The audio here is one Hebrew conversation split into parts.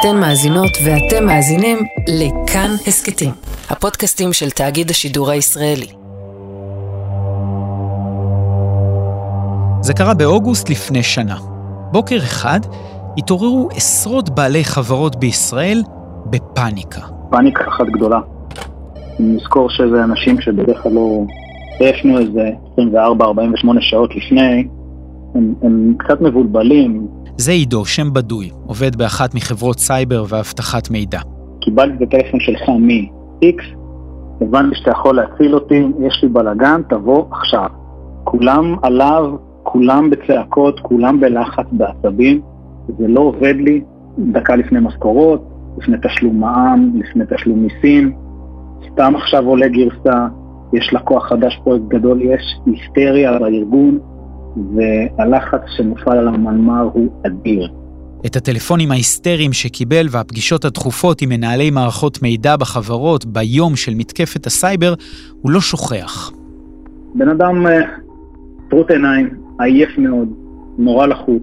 אתן מאזינות ואתם מאזינים לכאן הסכתים, הפודקאסטים של תאגיד השידור הישראלי. זה קרה באוגוסט לפני שנה. בוקר אחד התעוררו עשרות בעלי חברות בישראל בפאניקה. פאניקה אחת גדולה. נזכור שזה אנשים שבדרך כלל לא הפנו איזה 24-48 שעות לפני, הם, הם קצת מבולבלים, זה עידו, שם בדוי, עובד באחת מחברות סייבר ואבטחת מידע. קיבלתי את הטלפון שלך מ-X, הבנתי שאתה יכול להציל אותי, יש לי בלאגן, תבוא עכשיו. כולם עליו, כולם בצעקות, כולם בלחץ, בעצבים, זה לא עובד לי דקה לפני משכורות, לפני תשלום מע"מ, לפני תשלום מיסים, סתם עכשיו עולה גרסה, יש לקוח חדש, פרויקט גדול, יש היסטריה בארגון, והלחץ שמופעל על המנמ"ר הוא אדיר. את הטלפונים ההיסטריים שקיבל והפגישות הדחופות עם מנהלי מערכות מידע בחברות ביום של מתקפת הסייבר, הוא לא שוכח. בן אדם אה, טרוט עיניים, עייף מאוד, נורא לחוץ.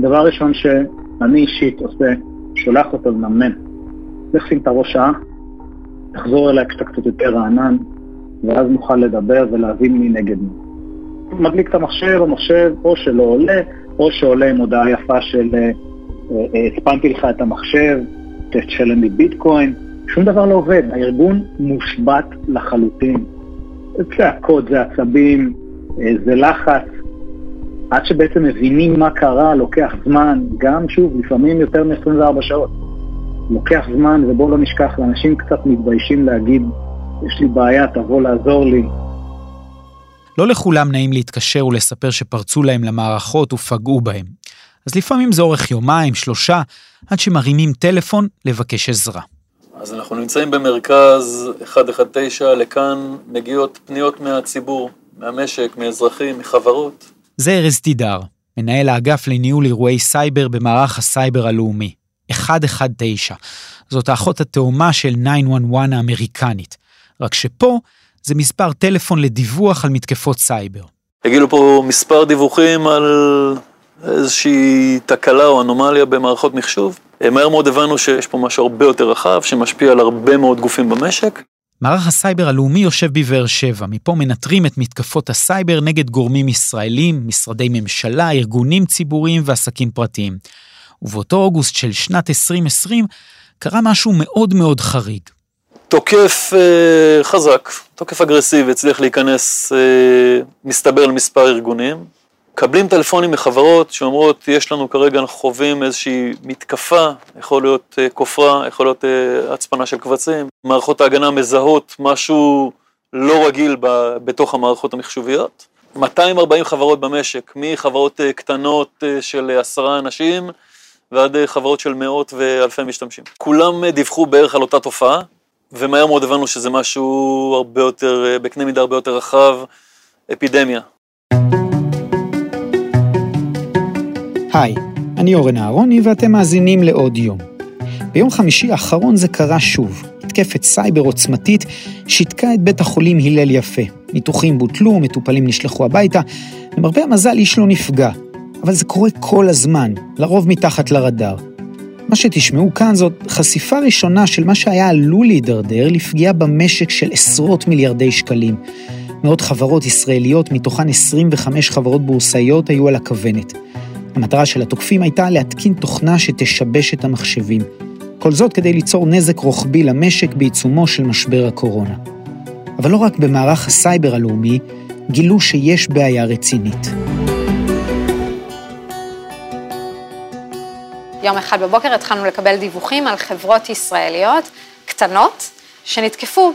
דבר ראשון שאני אישית עושה, שולח אותו למאמן. לך שים את הראש שעה, תחזור אליי כשאתה קצת יותר רענן, ואז נוכל לדבר ולהבין מי נגד מי. מדליק את המחשב, המחשב או שלא עולה, או שעולה עם הודעה יפה של אה, אה, הצפנתי לך את המחשב, תשלם לי ביטקוין, שום דבר לא עובד, הארגון מושבת לחלוטין. צעקות, זה עצבים, אה, זה לחץ. עד שבעצם מבינים מה קרה, לוקח זמן, גם שוב, לפעמים יותר מ-24 שעות. לוקח זמן, ובואו לא נשכח, אנשים קצת מתביישים להגיד, יש לי בעיה, תבוא לעזור לי, לא לכולם נעים להתקשר ולספר שפרצו להם למערכות ופגעו בהם. אז לפעמים זה אורך יומיים, שלושה, עד שמרימים טלפון לבקש עזרה. אז אנחנו נמצאים במרכז 119, לכאן מגיעות פניות מהציבור, מהמשק, מאזרחים, מחברות. זה ארז תידר, מנהל האגף לניהול אירועי סייבר במערך הסייבר הלאומי, 119. זאת האחות התאומה של 911 האמריקנית. רק שפה זה מספר טלפון לדיווח על מתקפות סייבר. הגיעו פה מספר דיווחים על איזושהי תקלה או אנומליה במערכות מחשוב. מהר מאוד הבנו שיש פה משהו הרבה יותר רחב, שמשפיע על הרבה מאוד גופים במשק. מערך הסייבר הלאומי יושב בבאר שבע, מפה מנטרים את מתקפות הסייבר נגד גורמים ישראלים, משרדי ממשלה, ארגונים ציבוריים ועסקים פרטיים. ובאותו אוגוסט של שנת 2020 קרה משהו מאוד מאוד חריג. תוקף אה, חזק, תוקף אגרסיבי, הצליח להיכנס, אה, מסתבר למספר ארגונים. מקבלים טלפונים מחברות שאומרות, יש לנו כרגע, אנחנו חווים איזושהי מתקפה, יכול להיות אה, כופרה, יכול להיות אה, הצפנה של קבצים. מערכות ההגנה מזהות משהו לא רגיל ב, בתוך המערכות המחשוביות. 240 חברות במשק, מחברות אה, קטנות אה, של עשרה אנשים ועד אה, חברות של מאות ואלפי משתמשים. כולם דיווחו בערך על אותה תופעה. ומהר מאוד הבנו שזה משהו הרבה יותר, אה, בקנה מידה הרבה יותר רחב, אפידמיה. היי, אני אורן אהרוני ואתם מאזינים לעוד יום. ביום חמישי האחרון זה קרה שוב. מתקפת סייבר עוצמתית שיתקה את בית החולים הלל יפה. ניתוחים בוטלו, מטופלים נשלחו הביתה, למרבה המזל איש לא נפגע. אבל זה קורה כל הזמן, לרוב מתחת לרדאר. מה שתשמעו כאן זאת חשיפה ראשונה של מה שהיה עלול להידרדר לפגיעה במשק של עשרות מיליארדי שקלים. מאות חברות ישראליות, מתוכן 25 חברות בורסאיות, היו על הכוונת. המטרה של התוקפים הייתה להתקין תוכנה שתשבש את המחשבים. כל זאת כדי ליצור נזק רוחבי למשק בעיצומו של משבר הקורונה. אבל לא רק במערך הסייבר הלאומי, גילו שיש בעיה רצינית. יום אחד בבוקר התחלנו לקבל דיווחים על חברות ישראליות קטנות שנתקפו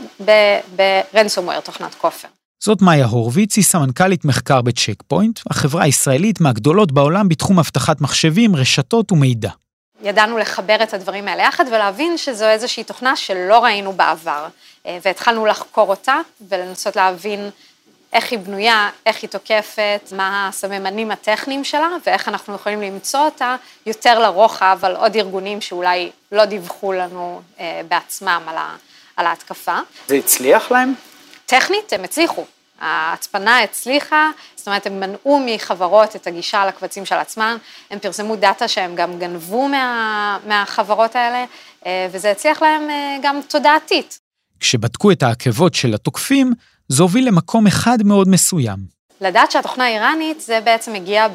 ב-ransomware, תוכנת כופר. זאת מאיה הורוביץ, היא סמנכ"לית מחקר בצ'ק פוינט, החברה הישראלית מהגדולות בעולם בתחום אבטחת מחשבים, רשתות ומידע. ידענו לחבר את הדברים האלה יחד ולהבין שזו איזושהי תוכנה שלא ראינו בעבר, אה, והתחלנו לחקור אותה ולנסות להבין איך היא בנויה, איך היא תוקפת, מה הסממנים הטכניים שלה ואיך אנחנו יכולים למצוא אותה יותר לרוחב על עוד ארגונים שאולי לא דיווחו לנו אה, בעצמם על, ה, על ההתקפה. זה הצליח להם? טכנית הם הצליחו. ההצפנה הצליחה, זאת אומרת, הם מנעו מחברות את הגישה לקבצים של עצמן, הם פרסמו דאטה שהם גם גנבו מה, מהחברות האלה, אה, וזה הצליח להם אה, גם תודעתית. כשבדקו את העקבות של התוקפים, זה הוביל למקום אחד מאוד מסוים. לדעת שהתוכנה איראנית, זה בעצם הגיע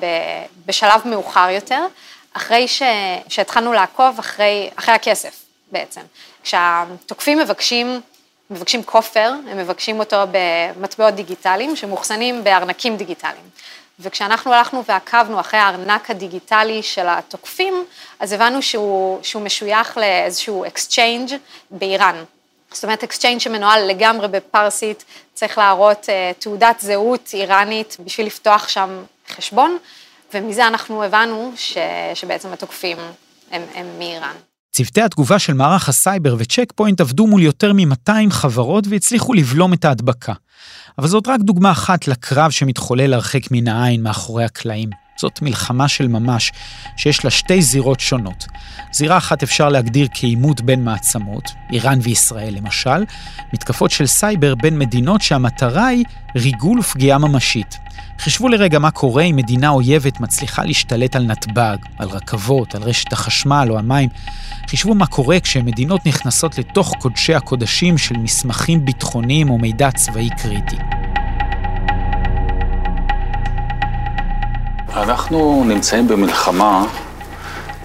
בשלב מאוחר יותר, אחרי ש... שהתחלנו לעקוב אחרי, אחרי הכסף בעצם. כשהתוקפים מבקשים, מבקשים כופר, הם מבקשים אותו במטבעות דיגיטליים שמאוחסנים בארנקים דיגיטליים. וכשאנחנו הלכנו ועקבנו אחרי הארנק הדיגיטלי של התוקפים, אז הבנו שהוא, שהוא משוייך לאיזשהו exchange באיראן. זאת אומרת, exchange שמנוהל לגמרי בפרסית, צריך להראות uh, תעודת זהות איראנית בשביל לפתוח שם חשבון, ומזה אנחנו הבנו ש, שבעצם התוקפים הם, הם מאיראן. צוותי התגובה של מערך הסייבר וצ'ק פוינט עבדו מול יותר מ-200 חברות והצליחו לבלום את ההדבקה. אבל זאת רק דוגמה אחת לקרב שמתחולל הרחק מן העין מאחורי הקלעים. זאת מלחמה של ממש, שיש לה שתי זירות שונות. זירה אחת אפשר להגדיר כעימות בין מעצמות, איראן וישראל למשל, מתקפות של סייבר בין מדינות שהמטרה היא ריגול ופגיעה ממשית. חישבו לרגע מה קורה אם מדינה אויבת מצליחה להשתלט על נתב"ג, על רכבות, על רשת החשמל או המים. חישבו מה קורה כשמדינות נכנסות לתוך קודשי הקודשים של מסמכים ביטחוניים או מידע צבאי קריטי. אנחנו נמצאים במלחמה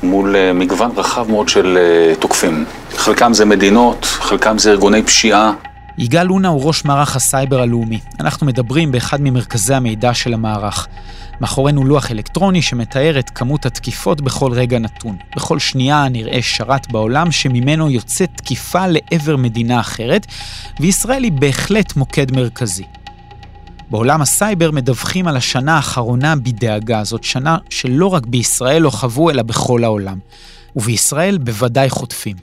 מול אה, מגוון רחב מאוד של אה, תוקפים. חלקם זה מדינות, חלקם זה ארגוני פשיעה. יגאל לונה הוא ראש מערך הסייבר הלאומי. אנחנו מדברים באחד ממרכזי המידע של המערך. מאחורינו לוח אלקטרוני שמתאר את כמות התקיפות בכל רגע נתון. בכל שנייה נראה שרת בעולם שממנו יוצאת תקיפה לעבר מדינה אחרת, וישראל היא בהחלט מוקד מרכזי. בעולם הסייבר מדווחים על השנה האחרונה בדאגה. זאת שנה שלא רק בישראל לא חוו, אלא בכל העולם. ובישראל בוודאי חוטפים.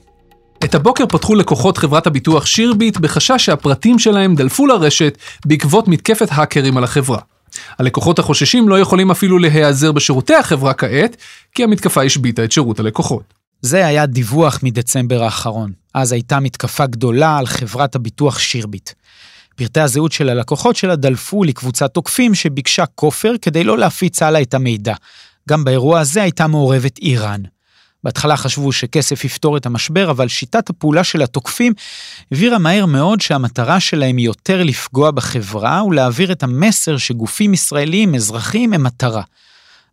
את הבוקר פתחו לקוחות חברת הביטוח שירביט בחשש שהפרטים שלהם דלפו לרשת בעקבות מתקפת האקרים על החברה. הלקוחות החוששים לא יכולים אפילו להיעזר בשירותי החברה כעת, כי המתקפה השביתה את שירות הלקוחות. זה היה דיווח מדצמבר האחרון. אז הייתה מתקפה גדולה על חברת הביטוח שירביט. פרטי הזהות של הלקוחות שלה דלפו לקבוצת תוקפים שביקשה כופר כדי לא להפיץ הלאה את המידע. גם באירוע הזה הייתה מעורבת איראן. בהתחלה חשבו שכסף יפתור את המשבר, אבל שיטת הפעולה של התוקפים הבהירה מהר מאוד שהמטרה שלהם היא יותר לפגוע בחברה ולהעביר את המסר שגופים ישראלים, אזרחים, הם מטרה.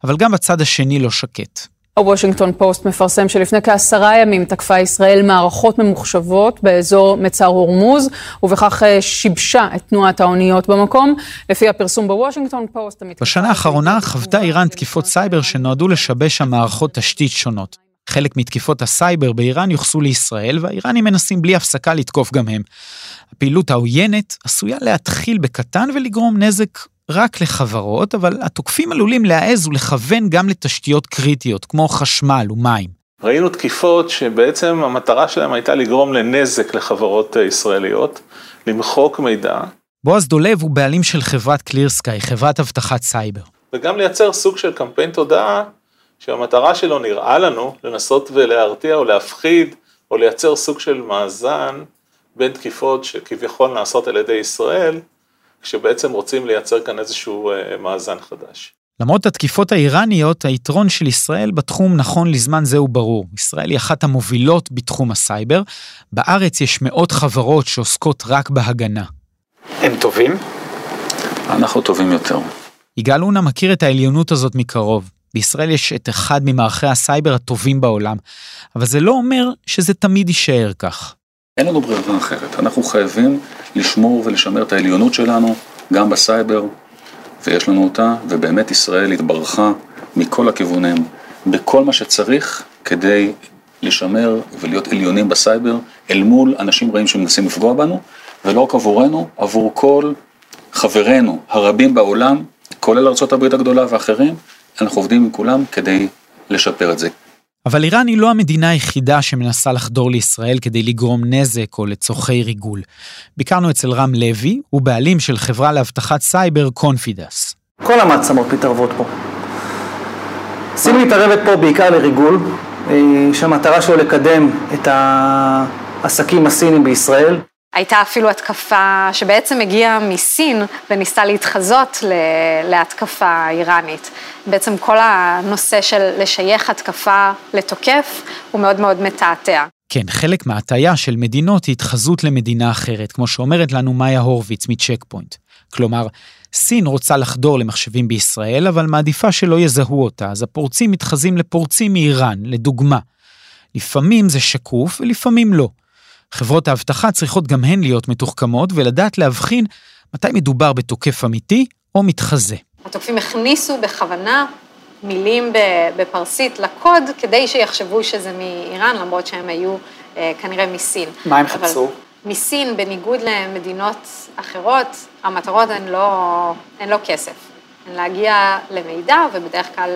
אבל גם הצד השני לא שקט. הוושינגטון פוסט מפרסם שלפני כעשרה ימים תקפה ישראל מערכות ממוחשבות באזור מצר הורמוז, ובכך אה, שיבשה את תנועת האוניות במקום. לפי הפרסום בוושינגטון פוסט... בשנה האחרונה חוותה איראן תקיפות סייבר שנועדו לשבש המערכות תשתית שונות. חלק מתקיפות הסייבר באיראן יוחסו לישראל, והאיראנים מנסים בלי הפסקה לתקוף גם הם. הפעילות העוינת עשויה להתחיל בקטן ולגרום נזק רק לחברות, אבל התוקפים עלולים להעז ולכוון גם לתשתיות קריטיות, כמו חשמל ומים. ראינו תקיפות שבעצם המטרה שלהם הייתה לגרום לנזק לחברות ישראליות, למחוק מידע. בועז דולב הוא בעלים של חברת קלירסקאי, חברת אבטחת סייבר. וגם לייצר סוג של קמפיין תודעה, שהמטרה שלו נראה לנו לנסות ולהרתיע או להפחיד, או לייצר סוג של מאזן בין תקיפות שכביכול נעשות על ידי ישראל, כשבעצם רוצים לייצר כאן איזשהו אה, מאזן חדש. למרות התקיפות האיראניות, היתרון של ישראל בתחום נכון לזמן זה הוא ברור. ישראל היא אחת המובילות בתחום הסייבר. בארץ יש מאות חברות שעוסקות רק בהגנה. הם טובים? אנחנו טובים יותר. יגאל אונה מכיר את העליונות הזאת מקרוב. בישראל יש את אחד ממערכי הסייבר הטובים בעולם, אבל זה לא אומר שזה תמיד יישאר כך. אין לנו ברירה אחרת, אנחנו חייבים לשמור ולשמר את העליונות שלנו, גם בסייבר, ויש לנו אותה, ובאמת ישראל התברכה מכל הכיוונים, בכל מה שצריך כדי לשמר ולהיות עליונים בסייבר, אל מול אנשים רעים שמנסים לפגוע בנו, ולא רק עבורנו, עבור כל חברינו הרבים בעולם, כולל ארה"ב הגדולה ואחרים, אנחנו עובדים עם כולם כדי לשפר את זה. אבל איראן היא לא המדינה היחידה שמנסה לחדור לישראל כדי לגרום נזק או לצורכי ריגול. ביקרנו אצל רם לוי, הוא בעלים של חברה לאבטחת סייבר קונפידס. כל המעצמות מתערבות פה. סין מתערבת פה בעיקר לריגול, אה, שהמטרה שלו לקדם את העסקים הסינים בישראל. הייתה אפילו התקפה שבעצם הגיעה מסין וניסתה להתחזות להתקפה איראנית. בעצם כל הנושא של לשייך התקפה לתוקף הוא מאוד מאוד מתעתע. כן, חלק מההטייה של מדינות היא התחזות למדינה אחרת, כמו שאומרת לנו מאיה הורוביץ מצ'ק פוינט. כלומר, סין רוצה לחדור למחשבים בישראל, אבל מעדיפה שלא יזהו אותה, אז הפורצים מתחזים לפורצים מאיראן, לדוגמה. לפעמים זה שקוף ולפעמים לא. חברות האבטחה צריכות גם הן להיות מתוחכמות ולדעת להבחין מתי מדובר בתוקף אמיתי או מתחזה. התוקפים הכניסו בכוונה מילים בפרסית לקוד כדי שיחשבו שזה מאיראן, למרות שהם היו אה, כנראה מסין. מה הם חיפשו? מסין, בניגוד למדינות אחרות, המטרות הן לא, הן לא כסף, הן להגיע למידע, ובדרך כלל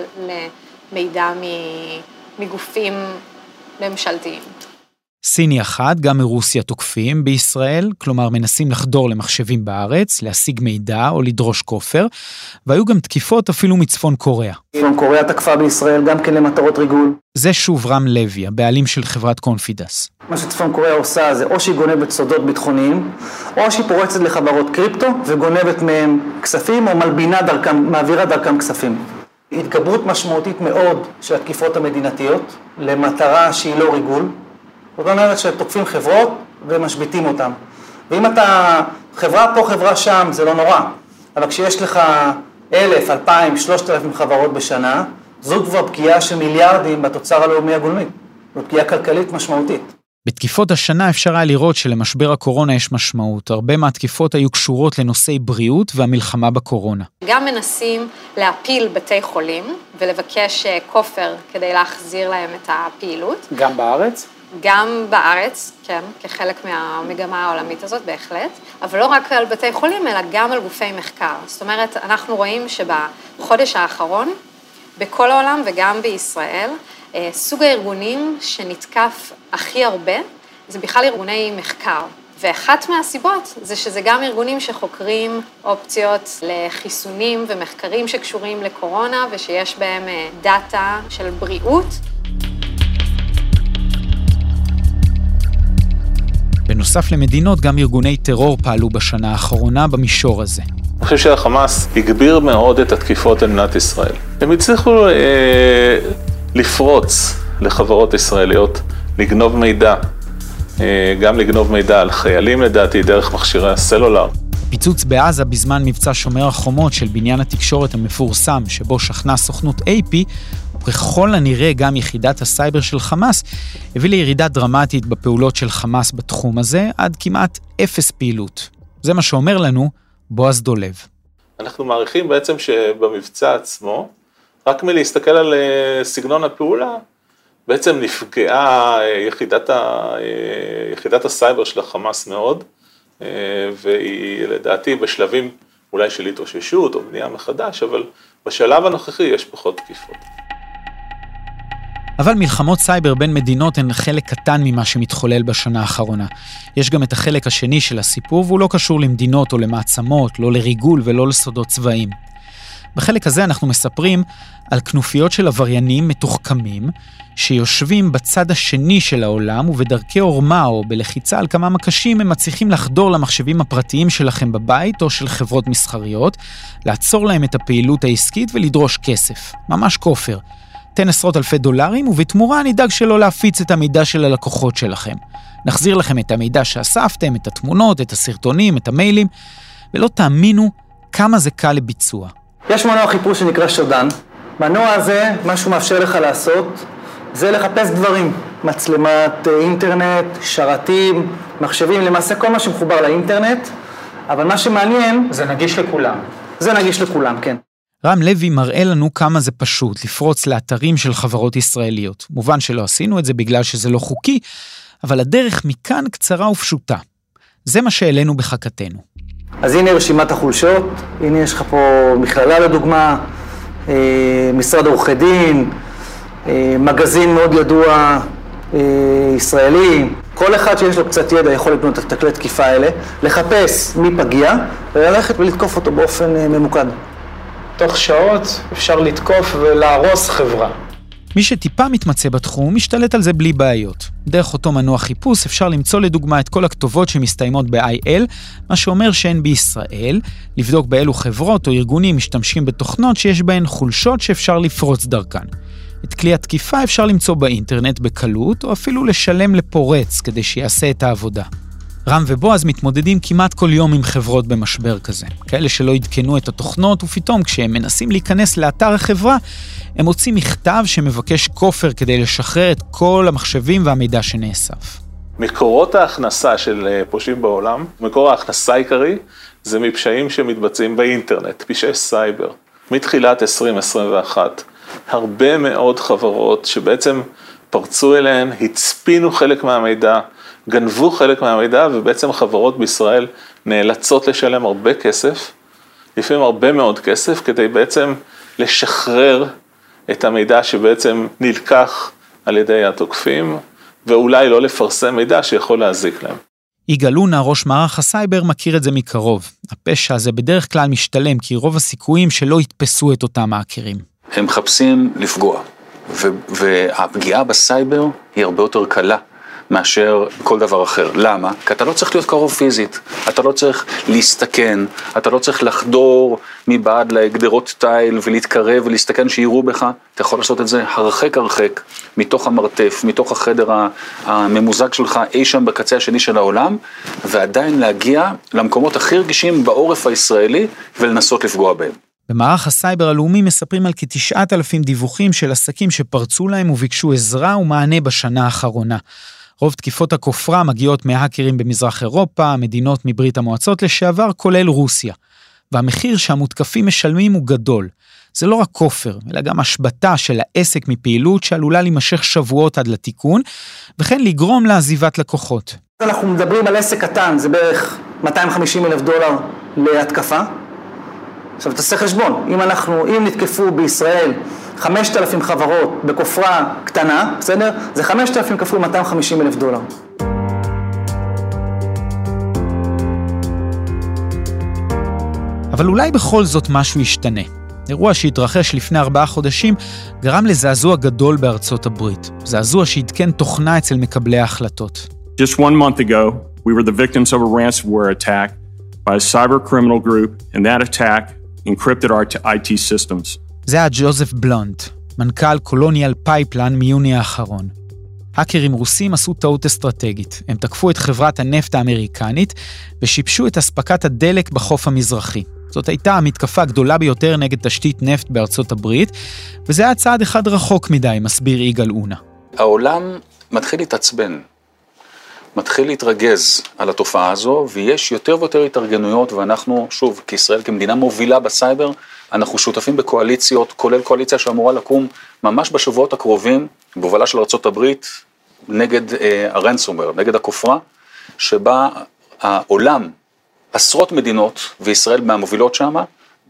למידע מגופים ממשלתיים. סיני אחת, גם מרוסיה תוקפים בישראל, כלומר מנסים לחדור למחשבים בארץ, להשיג מידע או לדרוש כופר, והיו גם תקיפות אפילו מצפון קוריאה. צפון קוריאה תקפה בישראל גם כן למטרות ריגול. זה שוב רם לוי, הבעלים של חברת קונפידס. מה שצפון קוריאה עושה זה או שהיא גונבת סודות ביטחוניים, או שהיא פורצת לחברות קריפטו וגונבת מהם כספים, או מלבינה דרכם, מעבירה דרכם כספים. התגברות משמעותית מאוד של התקיפות המדינתיות, למטרה שהיא לא ריגול. זאת אומרת שתוקפים חברות ומשביתים אותן. ואם אתה חברה פה, חברה שם, זה לא נורא. אבל כשיש לך אלף, אלפיים, שלושת אלפים חברות בשנה, זו כבר פגיעה של מיליארדים בתוצר הלאומי הגולמי. זו פגיעה כלכלית משמעותית. בתקיפות השנה אפשר היה לראות שלמשבר הקורונה יש משמעות. הרבה מהתקיפות היו קשורות לנושאי בריאות והמלחמה בקורונה. גם מנסים להפיל בתי חולים ולבקש אה, כופר כדי להחזיר להם את הפעילות. גם בארץ? גם בארץ, כן, כחלק מהמגמה העולמית הזאת, בהחלט, אבל לא רק על בתי חולים, אלא גם על גופי מחקר. זאת אומרת, אנחנו רואים שבחודש האחרון, בכל העולם וגם בישראל, אה, סוג הארגונים שנתקף הכי הרבה, זה בכלל ארגוני מחקר. ואחת מהסיבות זה שזה גם ארגונים שחוקרים אופציות לחיסונים ומחקרים שקשורים לקורונה ושיש בהם אה, דאטה של בריאות. בנוסף למדינות, גם ארגוני טרור פעלו בשנה האחרונה במישור הזה. אני חושב שהחמאס הגביר מאוד את התקיפות על מדינת ישראל. הם הצליחו אה, לפרוץ לחברות ישראליות, לגנוב מידע, אה, גם לגנוב מידע על חיילים לדעתי, דרך מכשירי הסלולר. פיצוץ בעזה בזמן מבצע שומר החומות של בניין התקשורת המפורסם, שבו שכנה סוכנות AP, וככל הנראה גם יחידת הסייבר של חמאס, הביא לירידה דרמטית בפעולות של חמאס בתחום הזה, עד כמעט אפס פעילות. זה מה שאומר לנו בועז דולב. אנחנו מעריכים בעצם שבמבצע עצמו, רק מלהסתכל על אה, סגנון הפעולה, בעצם נפגעה אה, יחידת, ה, אה, יחידת הסייבר של החמאס מאוד, והיא לדעתי בשלבים אולי של התאוששות או בנייה מחדש, אבל בשלב הנוכחי יש פחות תקיפות. אבל מלחמות סייבר בין מדינות הן חלק קטן ממה שמתחולל בשנה האחרונה. יש גם את החלק השני של הסיפור, והוא לא קשור למדינות או למעצמות, לא לריגול ולא לסודות צבאיים. בחלק הזה אנחנו מספרים על כנופיות של עבריינים מתוחכמים, שיושבים בצד השני של העולם ובדרכי עורמה או בלחיצה על כמה מקשים הם מצליחים לחדור למחשבים הפרטיים שלכם בבית או של חברות מסחריות, לעצור להם את הפעילות העסקית ולדרוש כסף. ממש כופר. תן עשרות אלפי דולרים, ובתמורה נדאג שלא להפיץ את המידע של הלקוחות שלכם. נחזיר לכם את המידע שאספתם, את התמונות, את הסרטונים, את המיילים, ולא תאמינו כמה זה קל לביצוע. יש מנוע חיפוש שנקרא שודן. מנוע הזה, מה שהוא מאפשר לך לעשות, זה לחפש דברים. מצלמת אה, אינטרנט, שרתים, מחשבים, למעשה כל מה שמחובר לאינטרנט, אבל מה שמעניין... זה נגיש לכולם. זה נגיש לכולם, כן. רם לוי מראה לנו כמה זה פשוט לפרוץ לאתרים של חברות ישראליות. מובן שלא עשינו את זה בגלל שזה לא חוקי, אבל הדרך מכאן קצרה ופשוטה. זה מה שהעלינו בחכתנו. אז הנה רשימת החולשות, הנה יש לך פה מכללה לדוגמה, אה, משרד עורכי דין, אה, מגזין מאוד ידוע אה, ישראלי, כל אחד שיש לו קצת ידע יכול לקנות את תקלי תקיפה האלה, לחפש מי פגיע וללכת ולתקוף אותו באופן ממוקד. תוך שעות אפשר לתקוף ולהרוס חברה. מי שטיפה מתמצא בתחום, משתלט על זה בלי בעיות. דרך אותו מנוע חיפוש אפשר למצוא לדוגמה את כל הכתובות שמסתיימות ב-IL, מה שאומר שאין בישראל, לבדוק באילו חברות או ארגונים משתמשים בתוכנות שיש בהן חולשות שאפשר לפרוץ דרכן. את כלי התקיפה אפשר למצוא באינטרנט בקלות, או אפילו לשלם לפורץ כדי שיעשה את העבודה. רם ובועז מתמודדים כמעט כל יום עם חברות במשבר כזה. כאלה שלא עדכנו את התוכנות, ופתאום כשהם מנסים להיכנס לאתר החברה, הם מוצאים מכתב שמבקש כופר כדי לשחרר את כל המחשבים והמידע שנאסף. מקורות ההכנסה של אה, פושעים בעולם, מקור ההכנסה העיקרי, זה מפשעים שמתבצעים באינטרנט, פשעי סייבר. מתחילת 2021, הרבה מאוד חברות שבעצם פרצו אליהן, הצפינו חלק מהמידע, גנבו חלק מהמידע, ובעצם חברות בישראל נאלצות לשלם הרבה כסף, לפעמים הרבה מאוד כסף, כדי בעצם לשחרר את המידע שבעצם נלקח על ידי התוקפים, ואולי לא לפרסם מידע שיכול להזיק להם. יגאל אונה, ראש מערך הסייבר, מכיר את זה מקרוב. הפשע הזה בדרך כלל משתלם, כי רוב הסיכויים שלא יתפסו את אותם האקרים. הם מחפשים לפגוע, והפגיעה בסייבר היא הרבה יותר קלה מאשר כל דבר אחר. למה? כי אתה לא צריך להיות קרוב פיזית, אתה לא צריך להסתכן, אתה לא צריך לחדור מבעד לגדרות תיל ולהתקרב ולהסתכן שיראו בך, אתה יכול לעשות את זה הרחק הרחק, מתוך המרתף, מתוך החדר הממוזג שלך אי שם בקצה השני של העולם, ועדיין להגיע למקומות הכי רגישים בעורף הישראלי ולנסות לפגוע בהם. במערך הסייבר הלאומי מספרים על כתשעת אלפים דיווחים של עסקים שפרצו להם וביקשו עזרה ומענה בשנה האחרונה. רוב תקיפות הכופרה מגיעות מהאקרים במזרח אירופה, מדינות מברית המועצות לשעבר, כולל רוסיה. והמחיר שהמותקפים משלמים הוא גדול. זה לא רק כופר, אלא גם השבתה של העסק מפעילות שעלולה להימשך שבועות עד לתיקון, וכן לגרום לעזיבת לקוחות. אנחנו מדברים על עסק קטן, זה בערך 250 אלף דולר להתקפה. עכשיו תעשה חשבון, אם אנחנו, אם נתקפו בישראל 5,000 חברות בכופרה קטנה, בסדר? זה 5,000 כפול 250 אלף דולר. אבל אולי בכל זאת משהו ישתנה. אירוע שהתרחש לפני ארבעה חודשים גרם לזעזוע גדול בארצות הברית. זעזוע שעדכן תוכנה אצל מקבלי ההחלטות. Just one month ago, we were the victims of a ransomware attack by a cyber criminal group, and that attack encrypted our IT systems. זה היה ג'וזף בלונט, מנכ"ל Colonial Pipeline מיוני האחרון. האקרים רוסים עשו טעות אסטרטגית. הם תקפו את חברת הנפט האמריקנית ושיבשו את אספקת הדלק בחוף המזרחי. זאת הייתה המתקפה הגדולה ביותר נגד תשתית נפט בארצות הברית, וזה היה צעד אחד רחוק מדי, מסביר יגאל אונה. העולם מתחיל להתעצבן, מתחיל להתרגז על התופעה הזו, ויש יותר ויותר התארגנויות, ואנחנו, שוב, כישראל, כמדינה מובילה בסייבר, אנחנו שותפים בקואליציות, כולל קואליציה שאמורה לקום ממש בשבועות הקרובים, בהובלה של ארה"ב, נגד אה, הרנסומר, נגד הכופרה, שבה העולם, עשרות מדינות, וישראל מהמובילות שם,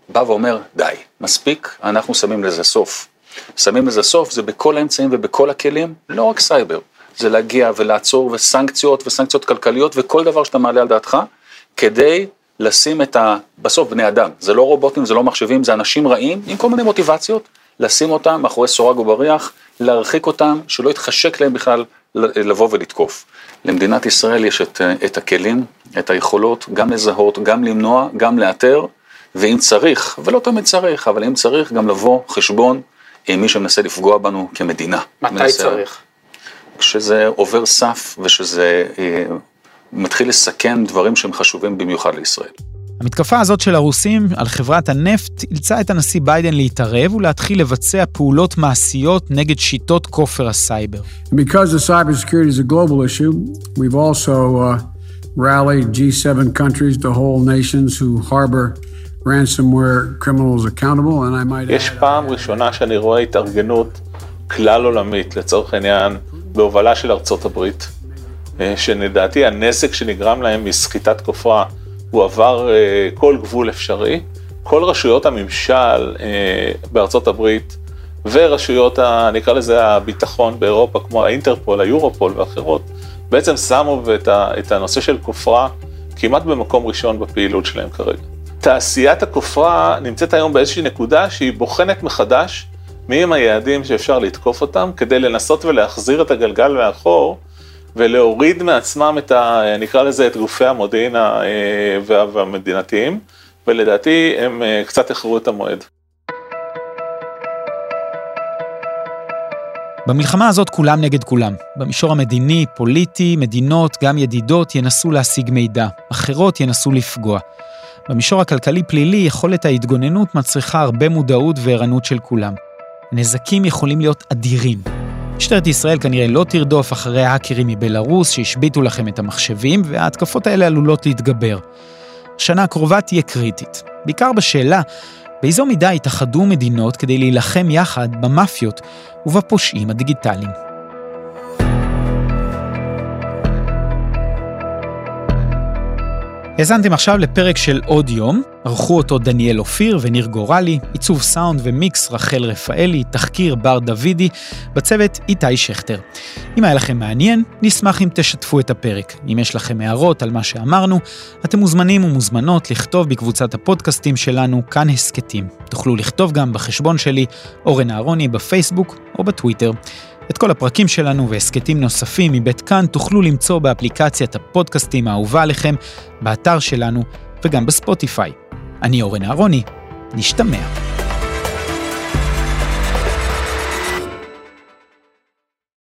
בא ואומר, די, מספיק, אנחנו שמים לזה סוף. שמים לזה סוף, זה בכל האמצעים ובכל הכלים, לא רק סייבר, זה להגיע ולעצור וסנקציות וסנקציות כלכליות וכל דבר שאתה מעלה על דעתך, כדי לשים את ה... בסוף בני אדם, זה לא רובוטים, זה לא מחשבים, זה אנשים רעים עם כל מיני מוטיבציות, לשים אותם מאחורי סורג ובריח, להרחיק אותם, שלא יתחשק להם בכלל לבוא ולתקוף. למדינת ישראל יש את, את הכלים, את היכולות, גם לזהות, גם למנוע, גם לאתר, ואם צריך, ולא תמיד צריך, אבל אם צריך, גם לבוא חשבון עם מי שמנסה לפגוע בנו כמדינה. מתי מנסה, צריך? כשזה עובר סף ושזה אה, מתחיל לסכן דברים שהם חשובים במיוחד לישראל. המתקפה הזאת של הרוסים על חברת הנפט אילצה את הנשיא ביידן להתערב ולהתחיל לבצע פעולות מעשיות נגד שיטות כופר הסייבר. Because the cybersecurity is a global issue, we've also uh, rallied G7 countries to hold nations who harbor ransomware criminals accountable, and I might... יש פעם ראשונה שאני רואה התארגנות כלל עולמית, לצורך העניין, בהובלה של ארצות הברית, אה, שלדעתי הנזק שנגרם להם מסחיטת כופרה הוא עבר אה, כל גבול אפשרי. כל רשויות הממשל אה, בארצות הברית ורשויות, ה, נקרא לזה הביטחון באירופה, כמו האינטרפול, היורופול ואחרות, בעצם שמו את, ה, את הנושא של כופרה כמעט במקום ראשון בפעילות שלהם כרגע. תעשיית הכופרה נמצאת היום באיזושהי נקודה שהיא בוחנת מחדש מי הם היעדים שאפשר לתקוף אותם, כדי לנסות ולהחזיר את הגלגל מאחור, ולהוריד מעצמם את ה... נקרא לזה את גופי המודיעין והמדינתיים, ולדעתי הם קצת איחרו את המועד. במלחמה הזאת כולם נגד כולם. במישור המדיני, פוליטי, מדינות, גם ידידות, ינסו להשיג מידע. אחרות ינסו לפגוע. במישור הכלכלי-פלילי, יכולת ההתגוננות מצריכה הרבה מודעות וערנות של כולם. הנזקים יכולים להיות אדירים. משטרת ישראל כנראה לא תרדוף אחרי האקרים מבלארוס שהשביתו לכם את המחשבים, וההתקפות האלה עלולות להתגבר. השנה הקרובה תהיה קריטית, בעיקר בשאלה באיזו מידה התאחדו מדינות כדי להילחם יחד במאפיות ובפושעים הדיגיטליים. האזנתם עכשיו לפרק של עוד יום, ערכו אותו דניאל אופיר וניר גורלי, עיצוב סאונד ומיקס רחל רפאלי, תחקיר בר דוידי, בצוות איתי שכטר. אם היה לכם מעניין, נשמח אם תשתפו את הפרק. אם יש לכם הערות על מה שאמרנו, אתם מוזמנים ומוזמנות לכתוב בקבוצת הפודקאסטים שלנו, כאן הסכתים. תוכלו לכתוב גם בחשבון שלי, אורן אהרוני, בפייסבוק או בטוויטר. את כל הפרקים שלנו והסכתים נוספים מבית כאן תוכלו למצוא באפליקציית הפודקאסטים האהובה עליכם, באתר שלנו וגם בספוטיפיי. אני אורן אהרוני, נשתמע.